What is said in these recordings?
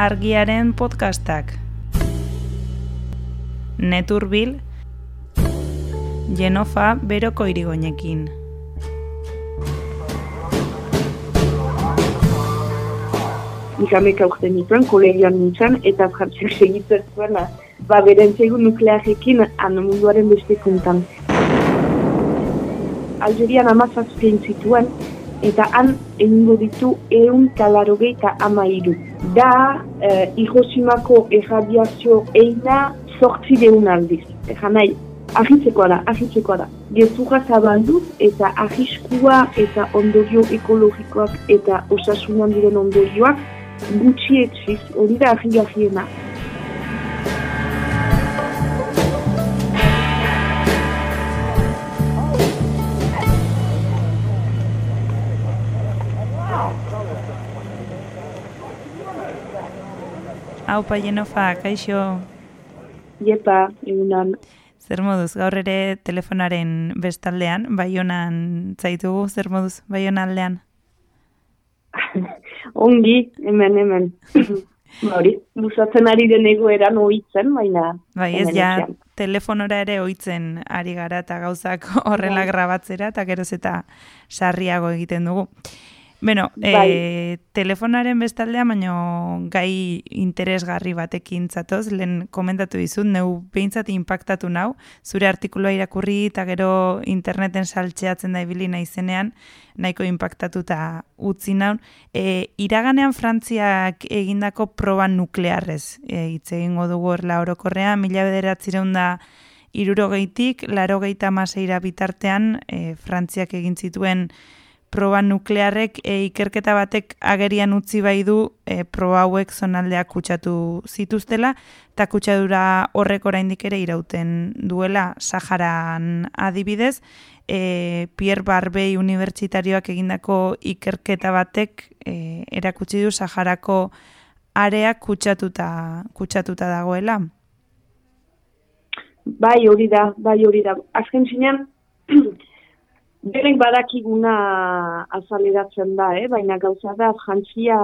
argiaren podcastak. Neturbil, Genofa beroko irigoinekin. Nik ameka urte nituen, kolegioan nintzen, eta frantziak segitzen zuen, ba, berentzegu nuklearekin han munduaren beste kuntan. Algerian amazazpien zituen, eta han egingo ditu eun talarogei eta amairu. Da, eh, Hiroshimako erradiazio eina sortzi deun aldiz. Egan nahi, ahitzekoa da, ahitzekoa da. Gezurra zabalduz eta ahiskua eta ondorio ekologikoak eta osasunan diren ondorioak gutxi etxiz, hori da ahi Hau pa jenofa, kaixo? Iepa, egunan. Zer moduz, gaur ere telefonaren bestaldean, bai honan zaitugu, zer moduz, bai aldean? Ongi, hemen, hemen. Hori, busatzen ari den egoeran oitzen, baina... Bai, ez ja, telefonora ere oitzen ari gara eta gauzak horrela bai. grabatzera, eta geroz eta sarriago egiten dugu. Bueno, bai. e, telefonaren bestaldean, baino gai interesgarri batekin zatoz, lehen komentatu dizut, neu behintzat impactatu nau, zure artikuloa irakurri eta gero interneten saltxeatzen da ibili naizenean, nahiko impactatu eta utzi naun. E, iraganean Frantziak egindako proba nuklearrez, e, hitz egingo dugu erla orokorrean, mila bederatzireun da irurogeitik, laro geita maseira bitartean, e, Frantziak egin zituen proba nuklearrek e, ikerketa batek agerian utzi bai du e, proba hauek zonaldeak kutsatu zituztela eta kutsadura horrek oraindik ere irauten duela Saharan adibidez e, Pierre Barbei unibertsitarioak egindako ikerketa batek e, erakutsi du Saharako area kutsatuta kutsatuta dagoela Bai hori da, bai hori da. Azken zinean, Berek badakiguna azaleratzen da, eh? baina gauza da, jantzia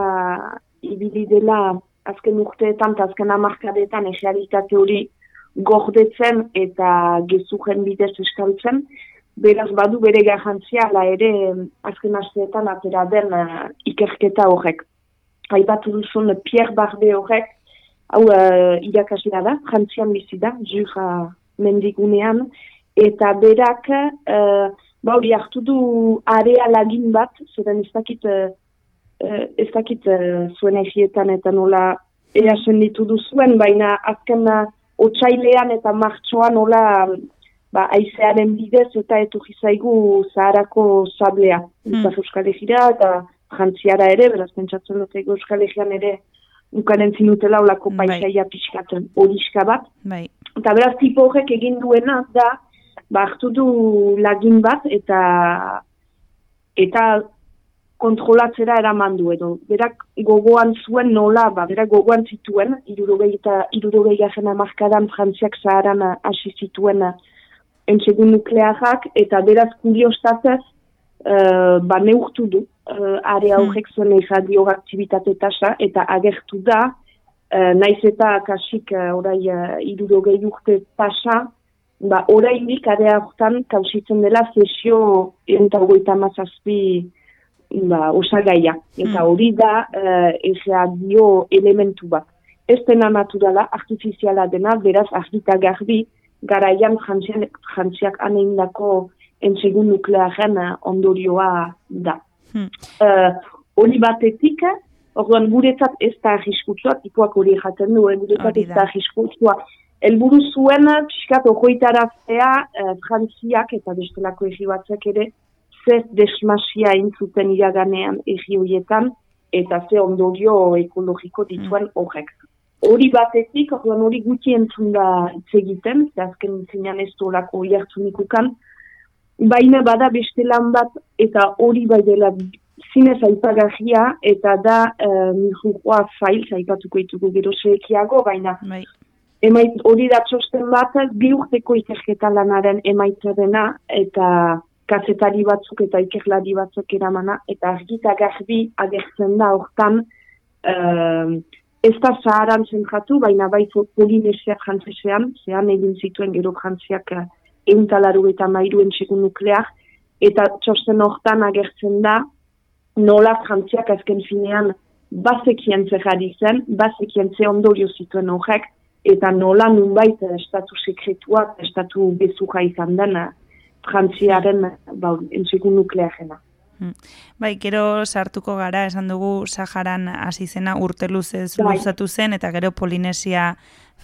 ibili dela azken urteetan eta azken amarkadetan egealitate hori gordetzen eta gezujen bidez eskaltzen. Beraz badu bere garrantzia la ere azken asteetan atera den uh, ikerketa horrek. Aipatu duzun Pierre Barbe horrek, hau uh, irakaslea da, jantzian bizi da, jura mendigunean, eta berak... Uh, ba hori hartu du area lagin bat, zeren ez dakit, uh, ez dakit uh, zuen egietan eta nola erasen ditu duzuen, baina azken otxailean eta martxoan nola ba, aizearen bidez eta etu gizaigu zaharako zablea. Mm. Eta Euskal Egira eta jantziara ere, beraz pentsatzen dut Euskal Egian ere ukaren zinutela olako bai. paisaia pixkaten horiska bat. Bai. Eta beraz tipo horrek egin duena da, ba, hartu du lagin bat eta eta kontrolatzera eraman du edo. Berak gogoan zuen nola, ba, berak gogoan zituen, irurogei eta irurogei garen amarkadan frantziak zaharan hasi zituen entsegun nuklearak, eta beraz kuriostatez, uh, ba, neurtu du, uh, are hmm. aurrek zuen radio aktivitate tasa, eta agertu da, uh, naiz eta kasik uh, orai uh, irurogei urte pasa, ba, orainik area hortan kausitzen dela zesio eta goita mazazpi ba, osagaia. Eta hmm. hori da uh, dio elementu bat. Ez dena naturala, artifiziala dena, beraz argita garbi, garaian jantziak anein dako entsegun nuklearen ondorioa da. Hmm. Uh, hori batetik, orduan guretzat ez da arriskutzua, tipuak hori jaten du, eh, guretzat ez da arriskutzua, Elburu zuen, pixkat, ohoitaraztea, eh, frantziak eta bestelako egi batzak ere, zer desmasia intzuten iraganean egi horietan, eta ze ondorio ekologiko dituen mm. horrek. Hori batetik, hori guti entzun da itzegiten, ze azken zinean ez dolako iartzunikukan, baina bada beste lan bat, eta hori bai dela zinez aipagarria, eta da e, eh, mihukoa fail, zaipatuko ituko gero sekiago, baina bai emait hori da txosten bat, bi urteko ikerketa lanaren emaitza dena, eta kazetari batzuk eta ikerlari batzuk eramana, eta argita garbi agertzen da hortan uh, ez da zaharan zentratu, baina bai Polinesia frantzesean, zehan egin zituen gero frantziak eguntalaru eta mairuen txegun nuklear, eta txosten hortan agertzen da, nola frantziak azken finean bazekien zerrari zen, bazekien ze ondorio zituen horrek, eta nola nunbait estatu sekretua, estatu bezuja izan dena, frantziaren ba, entzegun nuklearena. Hmm. Bai, gero sartuko gara, esan dugu Saharan hasi zena urte luzez bai. luzatu zen, eta gero Polinesia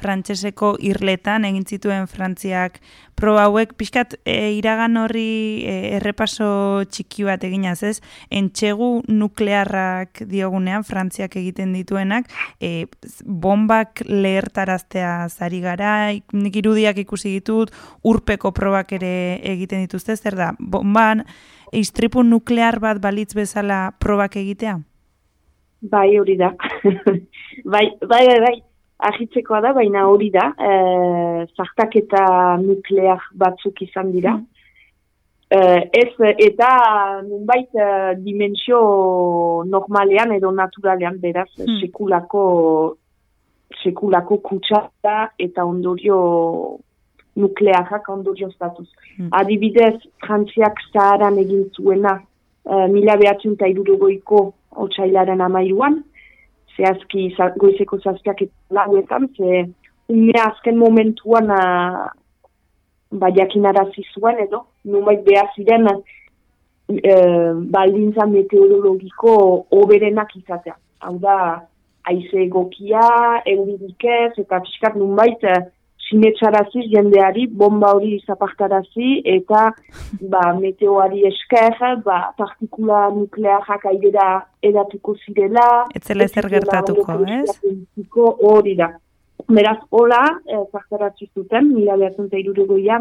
frantseseko irletan egin zituen frantziak proba hauek. Pixkat e, iragan horri e, errepaso txiki bat eginaz ez? Entxegu nuklearrak diogunean frantziak egiten dituenak e, bombak lehertaraztea zari gara nik irudiak ikusi ditut urpeko probak ere egiten dituzte. Zer da bomban istripu nuklear bat balitz bezala probak egitea? Bai, hori da. bai, bai, bai, bai ahitzekoa da, baina hori da, e, zartak eta nuklear batzuk izan dira. Mm. E, ez, eta nunbait e, dimensio normalean edo naturalean beraz mm. sekulako sekulako kutsata eta ondorio nuklearak ondorio statuz. Mm. Adibidez, frantziak zaharan egin zuena e, mila behatzen eta irurogoiko otxailaren amairuan, zehazki goizeko zazpiak eta lauetan, ze unea azken momentuan a, ba, jakinarazi zuen edo, numait behar ziren e, baldintza meteorologiko oberenak izatea. Hau da, aize egokia, eudirik ez, eta fiskat nunbait sinetxarazi jendeari, bomba hori zapartarazi, eta ba, meteoari esker, ba, partikula nuklearak aidera edatuko zirela. Etzela ezer gertatuko, ez? Hori da. Beraz, hola, e, zartaratzi zuten, mila behatzen eta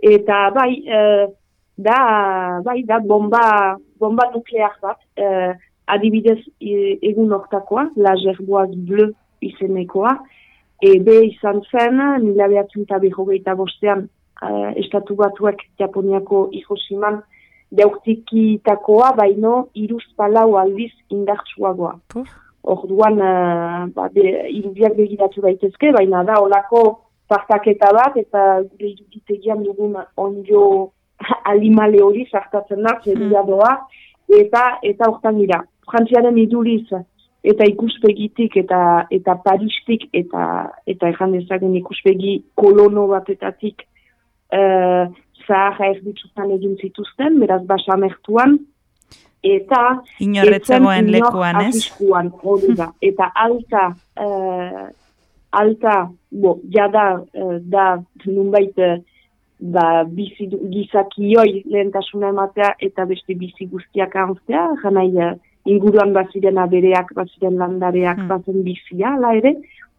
eta bai, e, da, bai, da, bomba, bomba nukleak bat, e, adibidez egun ortakoa, la gerboaz bleu izenekoa, ebe izan zen, mila behatzen eta behogeita bostean, uh, estatu batuak Japoniako Hiroshiman deuktikitakoa, baino iruz palau aldiz indartsuagoa. Orduan, uh, ba, irudiak begiratu daitezke, baina da, olako partaketa bat, eta gure iruditegian dugun onjo alimale hori sartatzen da, hmm. doa, eta, eta hortan dira. Frantziaren iduriz, eta ikuspegitik eta eta paristik eta eta ejan dezaken ikuspegi kolono batetatik eh zaharra erditzutan egin zituzten, beraz basamertuan, eta inorretzegoen lekuan, ez? da. Eta alta, uh, alta, bo, jada, uh, da, nunbait, ba, bizi, gizakioi lehentasuna ematea, eta beste bizi guztiak anztea, janai, uh, inguruan baziren abereak, baziren landareak, hmm. bazen bizia, la ere,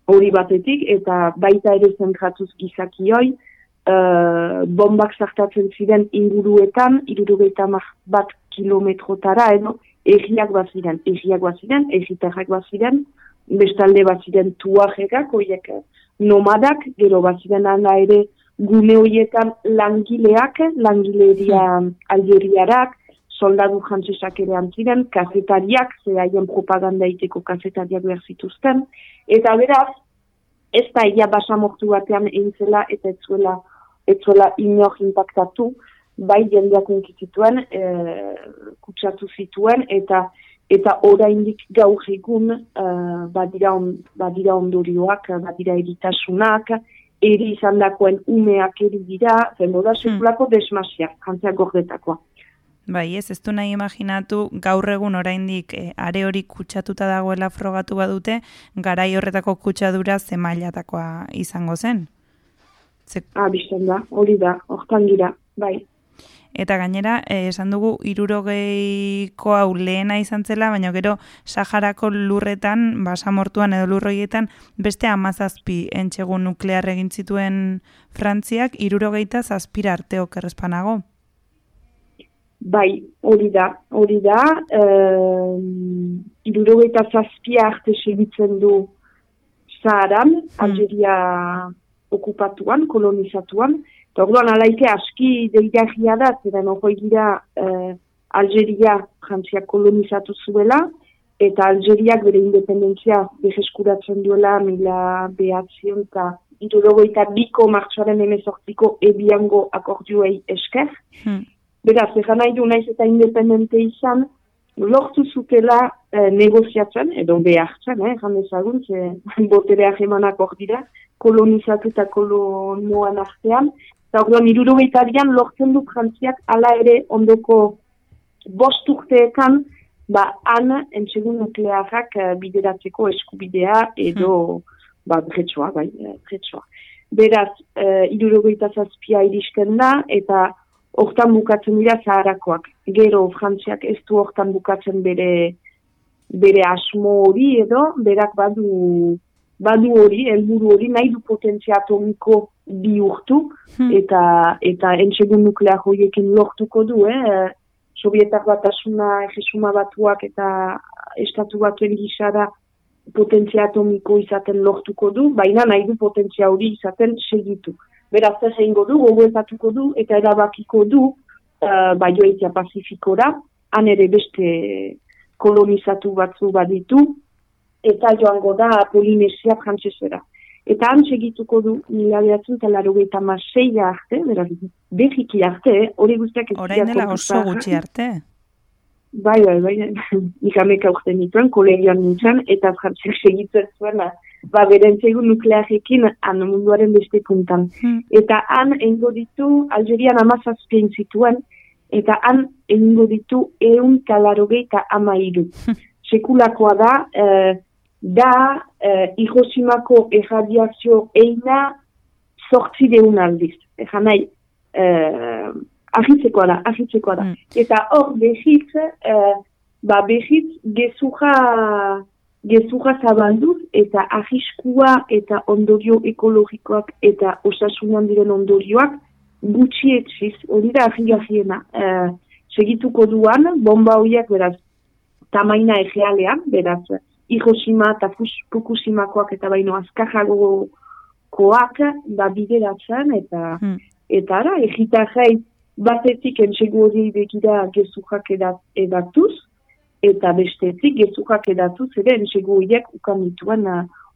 hori batetik, eta baita ere zentratuz gizakioi, uh, bombak zartatzen ziren inguruetan, irurugeita bat kilometrotara, edo, egiak baziren, egiak baziren, egitarrak baziren, bestalde baziren tuajekak, horiek nomadak, gero baziren anda ere, gune horietan langileak, langileria hmm. alderiarak, soldadu jantzesak ere antziren, kazetariak, ze haien propaganda iteko kazetariak behar zituzten, eta beraz, ez da ia basamortu batean eintzela eta etzuela, etzuela inor impactatu, bai jendeak unkitituen, e, kutsatu zituen, eta eta oraindik gaur egun uh, badira, on, badira ondorioak, badira eritasunak, eri izan dakoen umeak eri dira, zeno da hmm. sekulako desmasiak, jantziak gordetakoa. Bai, ez, ez du nahi imaginatu gaur egun oraindik e, are hori kutsatuta dagoela frogatu badute, garai horretako kutsadura zemailatakoa izango zen? Ze... Ah, da, hori da, hortan gira, bai. Eta gainera, eh, esan dugu, irurogeiko hau lehena izan zela, baina gero Saharako lurretan, basamortuan edo lurroietan, beste amazazpi entxegun nuklear egin zituen Frantziak, irurogeita zazpira arteok errespanago. Bai, hori da, hori da, uh, irurogeita zazpia arte segitzen du Zaharan, hmm. Algeria okupatuan, kolonizatuan, eta orduan alaike aski deigarria da, zeren hori gira uh, Algeria frantziak kolonizatu zuela, eta Algeriak bere independentzia beheskuratzen duela mila behatzion eta irurogoita biko martxoaren emezortziko ebiango akordioei esker. Hmm. Beraz, egan nahi du naiz eta independente izan, lortu zutela eh, negoziatzen, edo behartzen, eh, egan dezagun, ze boterea jemanak hor dira, kolonizatu eta kolonoan artean, eta orduan irurogeita lortzen du frantziak ala ere ondoko bost urteekan, ba, han, entsegun nuklearrak uh, bideratzeko eskubidea edo, hmm. ba, bretsua, bai, eh, bretsua. Beraz, uh, irurogeita zazpia iristen da, eta hortan bukatzen dira zaharakoak. Gero, frantziak ez du hortan bukatzen bere, bere asmo hori edo, berak badu, badu hori, helburu hori, nahi du potentzia atomiko bihurtu, hmm. eta, eta entsegun nuklear horiekin lortuko du, eh? Sovietak bat asuna, batuak eta estatu batuen gisara potentzia atomiko izaten lortuko du, baina nahi du potentzia hori izaten segitu. Beraz, ez egin du, gogoetatuko du, eta erabakiko du, uh, bai joitia pazifikora, han ere beste kolonizatu batzu baditu, eta joango da Polinesia frantzesera. Eta han segituko du mila behatzen eta laro gaita arte, beraz, behiki arte, hori guztiak ez Horain dela oso gutxi arte. Bai, bai, bai, nik ameka urte nituen, kolegioan nintzen, eta frantziak segitzen zuen, ba, berentzegu nuklearekin han munduaren beste puntan. Hmm. Eta han egingo ditu, Algerian amazazpien zituen, eta han egingo ditu eun kalarogei eta amairu. Hmm. Sekulakoa da, eh, da eh, Hiroshimako erradiazio eina sortzi deun aldiz. Egan nahi, eh, ahitzekoa da, ahitzekoa da. Mm. Eta hor behitz, eh, ba behitz gezuja, gezuja zabalduz eta ahiskua eta ondorio ekologikoak eta osasunan diren ondorioak gutxi etxiz, hori da ahigaziena. Eh, segituko duan, bomba horiek beraz, tamaina egealean, beraz, Hiroshima eta Fukushimakoak eta baino azkajago koak da bideratzen eta hmm. eta ara, egita jai batetik entsegu hori begira gezukak edatuz eta bestetik gezukak edatuz ere entsegu horiek ukan dituen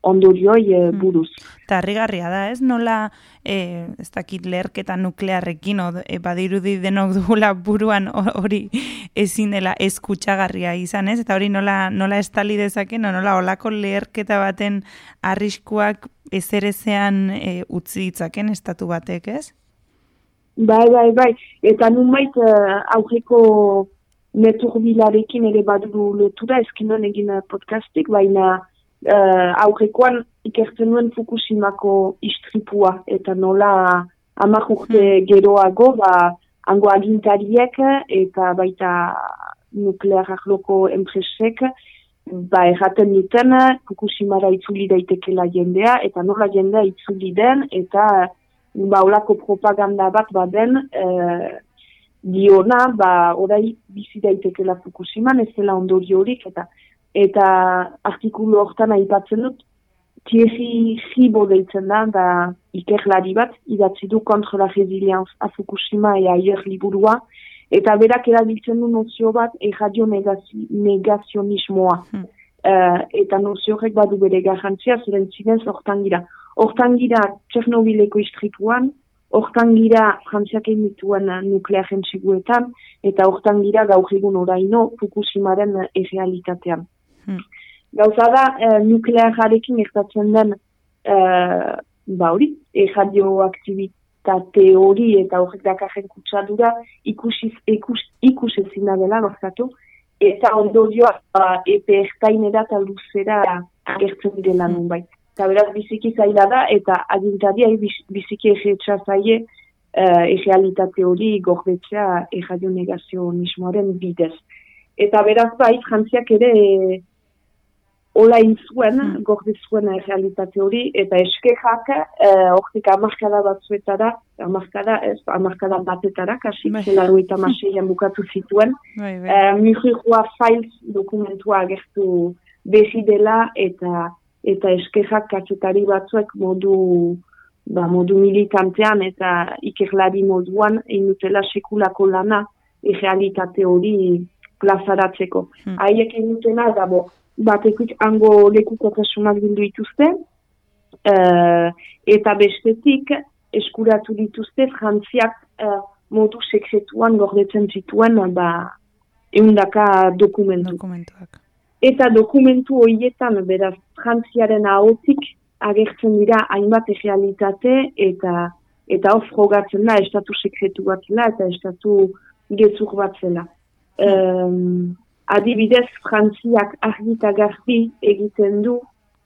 ondorioi e, buruz. Eta harrigarria da, ez? Nola, e, ez dakit leherketa nuklearrekin, e, badirudi denok dugula buruan hori ezin dela eskutsagarria izan, ez? Eta hori nola, nola estali dezaken, nola olako leherketa baten arriskuak ezerezean e, utzi ditzaken estatu batek, ez? Bai, bai, bai. Eta nun bait, uh, aurreko neturbilarekin ere badu lotura, eskinon egin podcastik, baina uh, aurrekoan ikertzen nuen Fukushimako istripua eta nola amak urte hmm. geroago ba, ango agintariek eta baita nuklearak loko enpresek ba erraten duten Fukushimara itzuli daitekela jendea eta nola jendea itzuli den eta ba olako propaganda bat baden uh, diona ba orai bizi daitekela Fukushiman ez dela ondori eta eta artikulu hortan aipatzen dut, Thierry Gibo deitzen da, da ikerlari bat, idatzi du kontra la resilienz a Fukushima ea aier liburua, eta berak erabiltzen du nozio bat erradio negazionismoa. Hmm. Uh, eta nozio horrek badu bere garrantzia, ziren zinez hortan gira. Hortan gira Tchernobileko istrituan, hortan gira frantziak emituen nuklearen seguetan, eta hortan gira gaur egun oraino Fukushimaren errealitatean. Hmm. Gauza da, e, nuklearekin ektatzen den, e, ba hori, e, radioaktivitate hori eta horrek dakarren kutsadura ikusiz, ikus, ikus ezina dela, nortzatu, eta ondorioa ba, epe ertainera eta luzera agertzen dela hmm. Eta beraz biziki zaila da, eta agintaria biziki egetsa zaie uh, egealitate hori gordetzea erradionegazionismoaren bidez. Eta beraz bai, jantziak ere Ola zuen, hmm. gordi zuen realitate hori, eta eskejak, eh, hortik amarkada batzuetara, amarkada, ez, amarkada batetara, kasi, bai. zelaru eta maseian bukatu zituen. Bai, bai. Eh, files dokumentua agertu behi dela, eta eta eskejak katzetari batzuek modu, ba, modu militantean, eta ikerlari moduan, egin dutela sekulako lana, realitate hori plazaratzeko. Hmm. Haiek egitena da, bo, batekik hango lekukotasunak bildu dituzte, uh, eta bestetik eskuratu dituzte frantziak uh, modu sekretuan gordetzen zituen ba, eundaka dokumentu. dokumentuak. Eta dokumentu horietan, beraz, frantziaren ahotik agertzen dira hainbat realitate eta eta hor frogatzen da estatu sekretu bat zela eta estatu gezur bat zela. Um, adibidez, frantziak argita garbi egiten du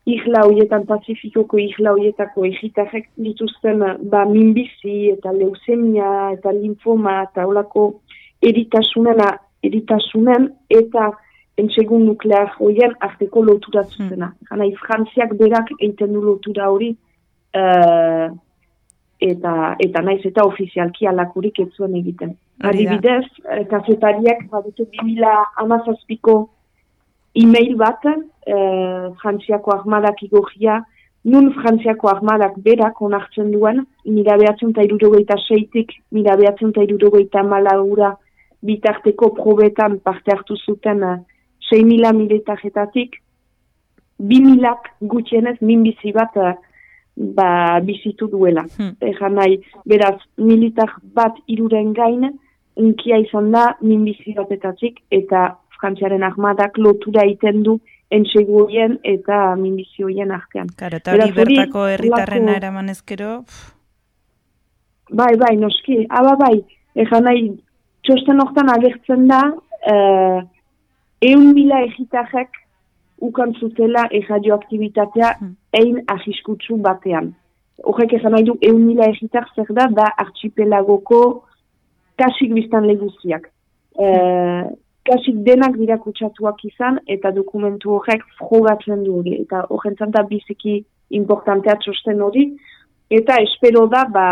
ihla hoietan Pacifikoko ihla hoietako egitarrek dituzten ba, minbizi eta leusemia eta linfoma eta olako eritasunen, eritasunen eta entsegun nuklear hoien arteko lotura zuzena. Hmm. frantziak berak egiten du lotura hori uh, eta, eta naiz eta ofizialki alakurik ez zuen egiten. Adibidez, eh, kasetariak badute 2000 amazazpiko e-mail bat, e, frantziako armadak igorria, nun frantziako armadak berak onartzen duen, mila behatzen eta irurogeita seitik, mila behatzen eta irurogeita malaura bitarteko probetan parte hartu zuten uh, 6 mila miletaretatik, bi milak gutxienez minbizi bat uh, ba, bizitu duela. Hmm. Egan nahi, beraz, militar bat iruren gain, unkia izan da minbizi batetatik, eta frantziaren armadak lotura iten du entxegurien eta minbizioien artean. Karo, eta hori bertako herritarrena lako... eraman ezkero? Bai, bai, noski. Aba, bai, egan nahi, txosten hortan agertzen da, uh, eun mila egitajek ukan zutela erradioaktibitatea hmm. ein ahiskutsu batean. Horrek egan nahi du, eun mila egitak zer da, da archipelagoko kasik biztan leguziak. Hmm kasik denak dira kutsatuak izan eta dokumentu horrek frogatzen du hori. Eta horrentzan da biziki importantea txosten hori. Eta espero da, ba,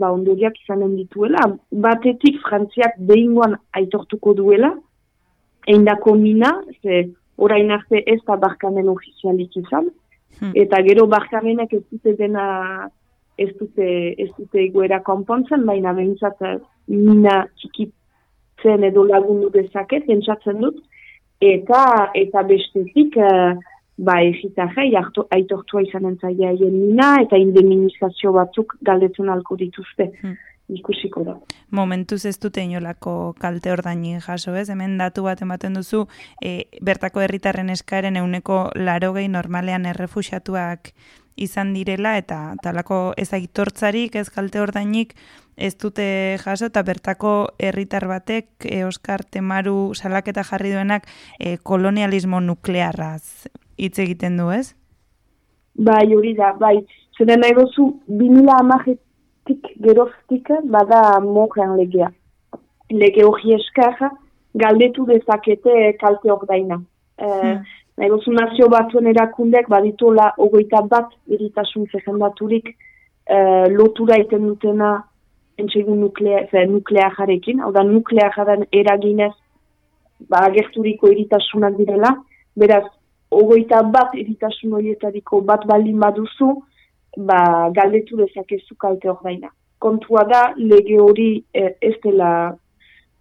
ba ondoriak izanen dituela. Batetik frantziak behingoan aitortuko duela. Eindako mina, ze orain arte ez da barkamen ofizialik izan. Hmm. Eta gero barkamenek ez dute dena ez dute, ez dute egoera konpontzen, baina behintzat mina txikit zen edo lagundu dezaket, entzatzen dut, eta eta bestetik, uh, ba, egitarra, aitortua izan entzaia nina, eta indemnizazio batzuk galdetzen alko dituzte. Hmm. Ikusiko da. Momentuz ez dute inolako kalte ordaini jaso ez, hemen datu bat ematen duzu, e, bertako herritarren eskaeren euneko larogei normalean errefuxatuak izan direla, eta talako ez aitortzarik, ez kalte ordainik, ez dute jaso eta bertako herritar batek e, Oskar Temaru salaketa jarri duenak e, kolonialismo nuklearraz hitz egiten du, ez? Bai, hori da, bai. Zeren nahi gozu, binila amajetik geroztik bada mojean legea. Lege hori eskarra, galdetu dezakete kalte hor daina. E, hmm. Nahi gozu nazio batuen erakundek, baditola ogoita bat eritasun zehendaturik e, lotura iten dutena entsegun nuklea, nukleajarekin, hau da nukleajaren eraginez ba, agerturiko eritasunak direla, beraz, ogoita bat eritasun horietariko bat baldin baduzu, ba, galdetu dezakezu kalte hor daina. Kontua da, lege hori e, ez dela,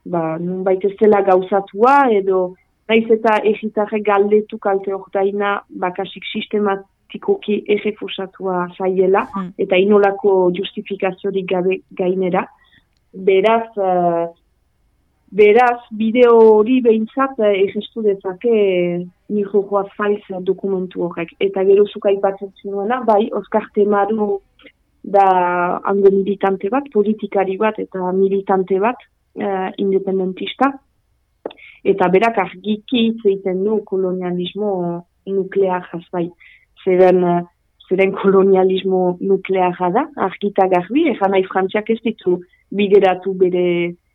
ba, nunbait ez dela gauzatua, edo, naiz eta egitarre galdetu kalte hor daina, bakasik sistemat, politikoki errefusatua zaiela, hmm. eta inolako justifikaziorik gabe gainera. Beraz, uh, beraz, bideo hori behintzat uh, egestu dezake niko joa faiz dokumentu horrek. Eta gero zuka ipatzen zinuela, bai, Oskar Temaru da hango militante bat, politikari bat eta militante bat, uh, independentista. Eta berak argiki zeiten du kolonialismo nuklear jazbai zeren, eh, zeren kolonialismo nukleara da, argita garbi, egan nahi frantziak ez ditu bideratu bere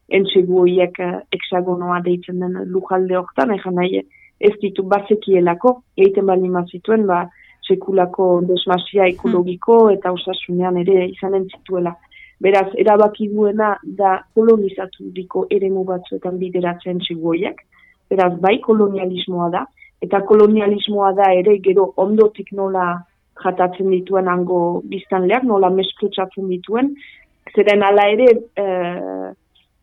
entsegu horiek uh, hexagonoa deitzen den lujalde hortan, egan nahi ez ditu bazekielako, egiten bali mazituen, ba, sekulako desmasia ekologiko eta osasunean ere izanen zituela. Beraz, erabaki duena da kolonizatu diko ere batzuetan bideratzen txegoiak. Beraz, bai kolonialismoa da, eta kolonialismoa da ere gero ondotik nola jatatzen dituen hango biztanleak, nola mesklutsatzen dituen, zeren ala ere e,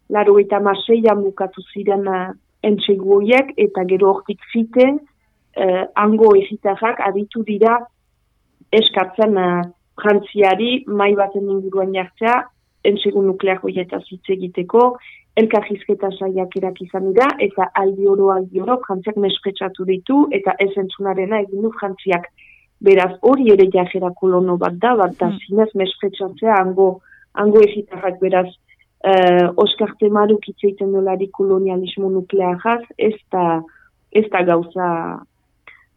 laro eta maseian bukatu ziren e, entxegu eta gero hortik zite, uh, hango egitarrak aditu dira eskatzen uh, frantziari mai baten inguruan jartzea, entxegu nuklear hoieta zitze egiteko, elkarrizketa saiak izan dira, eta aldi oro aldi oro frantziak mespetsatu ditu, eta ez entzunarena egin du frantziak. Beraz, hori ere jajera kolono bat da, bat da, mm. zinez mespetsatzea hango, hango egitarrak beraz, uh, Oskar Temaruk itzeiten dolari kolonialismo nuklearaz, ez da, ez da gauza,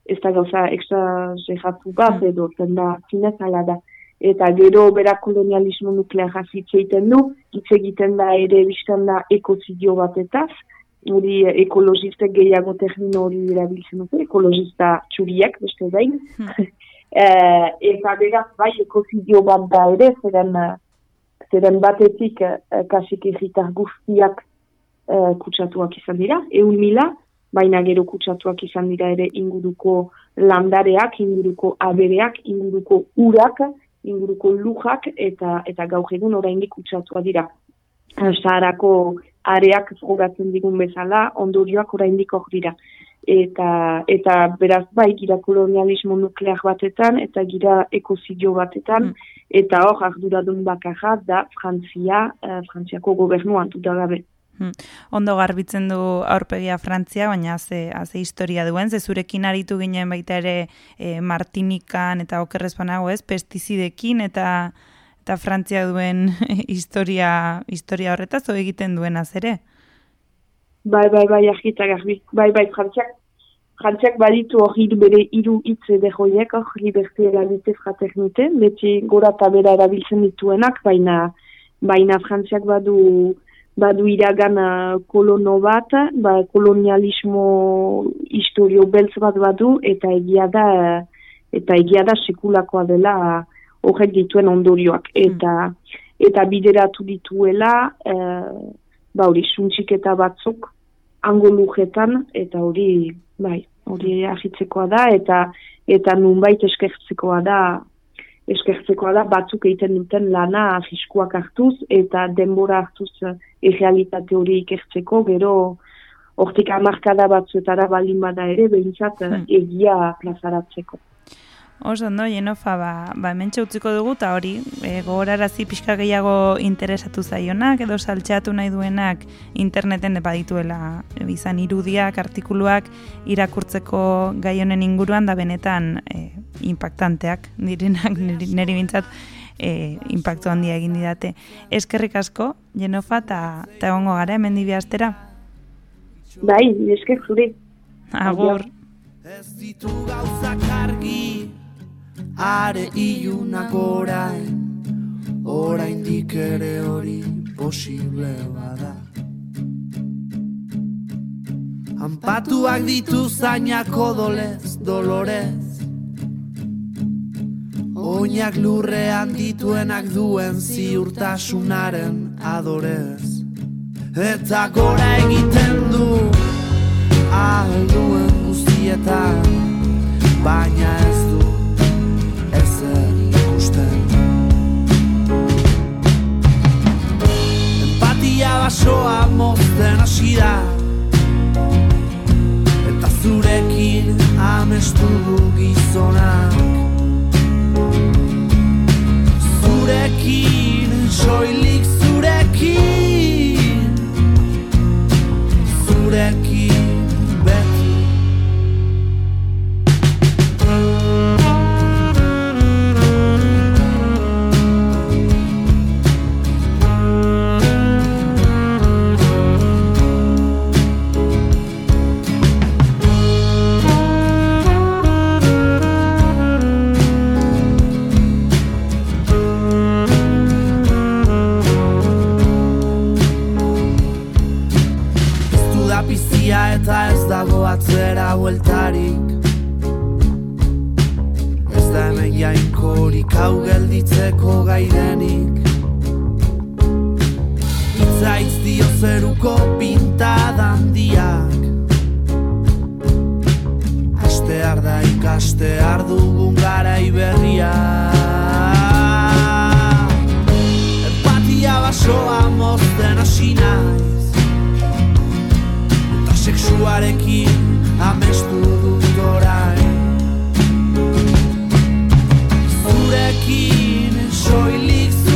ez da gauza ekstra zehatu bat, mm. edo, zenda, zinez ala da. Eta gero bera kolonialismo nuklearaz itzeiten du, hitz egiten da ere biztan da ekozidio batetaz, hori ekologista gehiago termino hori erabiltzen dute, ekologista txuriak, beste dain. Hmm. Eh, eta beraz, bai, ekozidio bat da ere, zeren, zeren batetik uh, kasik egitar guztiak uh, kutsatuak izan dira, eun mila, baina gero kutsatuak izan dira ere inguruko landareak, inguruko abereak, inguruko urak, inguruko lujak, eta eta gaur egun oraindik kutsatua dira. Zaharako areak zogatzen digun bezala, ondorioak oraindik hor dira. Eta, eta beraz bai gira kolonialismo nuklear batetan, eta gira ekozidio batetan, mm. eta hor arduradun bakarra da Frantzia, eh, Frantziako gobernuan gabe. Hmm. Ondo garbitzen du aurpegia Frantzia, baina ze, ze historia duen, ze zurekin aritu ginen baita ere e, Martinikan eta okerrezpanago ez, pestizidekin eta eta Frantzia duen historia historia horretaz egiten duen ere? Bai, bai, bai, argita garbi. Bai, bai, Frantziak, Frantziak baditu hori bere iru hitze de joiek, hor, liberti egalite fraternite, beti gora eta bera erabiltzen dituenak, baina, baina Frantziak badu badu iragan kolono bat, ba, kolonialismo historio beltz bat badu, eta egia da, eta egia da sekulakoa dela, horrek dituen ondorioak. Hmm. Eta, eta bideratu dituela, e, ba hori, suntxiketa batzuk, ango lujetan, eta hori, bai, hori ahitzekoa da, eta eta nunbait eskertzekoa da, eskertzekoa da, batzuk egiten duten lana fiskuak hartuz, eta denbora hartuz errealitate hori ikertzeko, gero, hortik amarkada batzuetara balin bada ere, behintzat hmm. egia plazaratzeko. Oso, no, jenofa, ba, ba mentxe utziko dugu, eta hori, e, gogorarazi pixka gehiago interesatu zaionak, edo saltxeatu nahi duenak interneten epa dituela, e, izan irudiak, artikuluak, irakurtzeko gai honen inguruan, da benetan e, impactanteak, direnak, niri bintzat, e, impactu handia egin didate. Eskerrik asko, jenofa, eta egongo gara, hemen astera? Bai, esker zuri. Agur. Ez ditu gauzak argi, are iunak orain orain ere hori posible bada. Ampatuak ditu zainako dolez, dolorez. Oinak lurrean dituenak duen ziurtasunaren adorez. Eta gora egiten du alduen guztietan Baina ez basoa mozten hasi da. Eta zurekin amestu jainkorik hau gelditzeko gaidenik Itzaitz dio zeruko pinta dandiak. Aste arda ikaste ardugun gara iberria Empatia basoa mozten asinaiz Sexuarekin amestu dut orain Kine soilik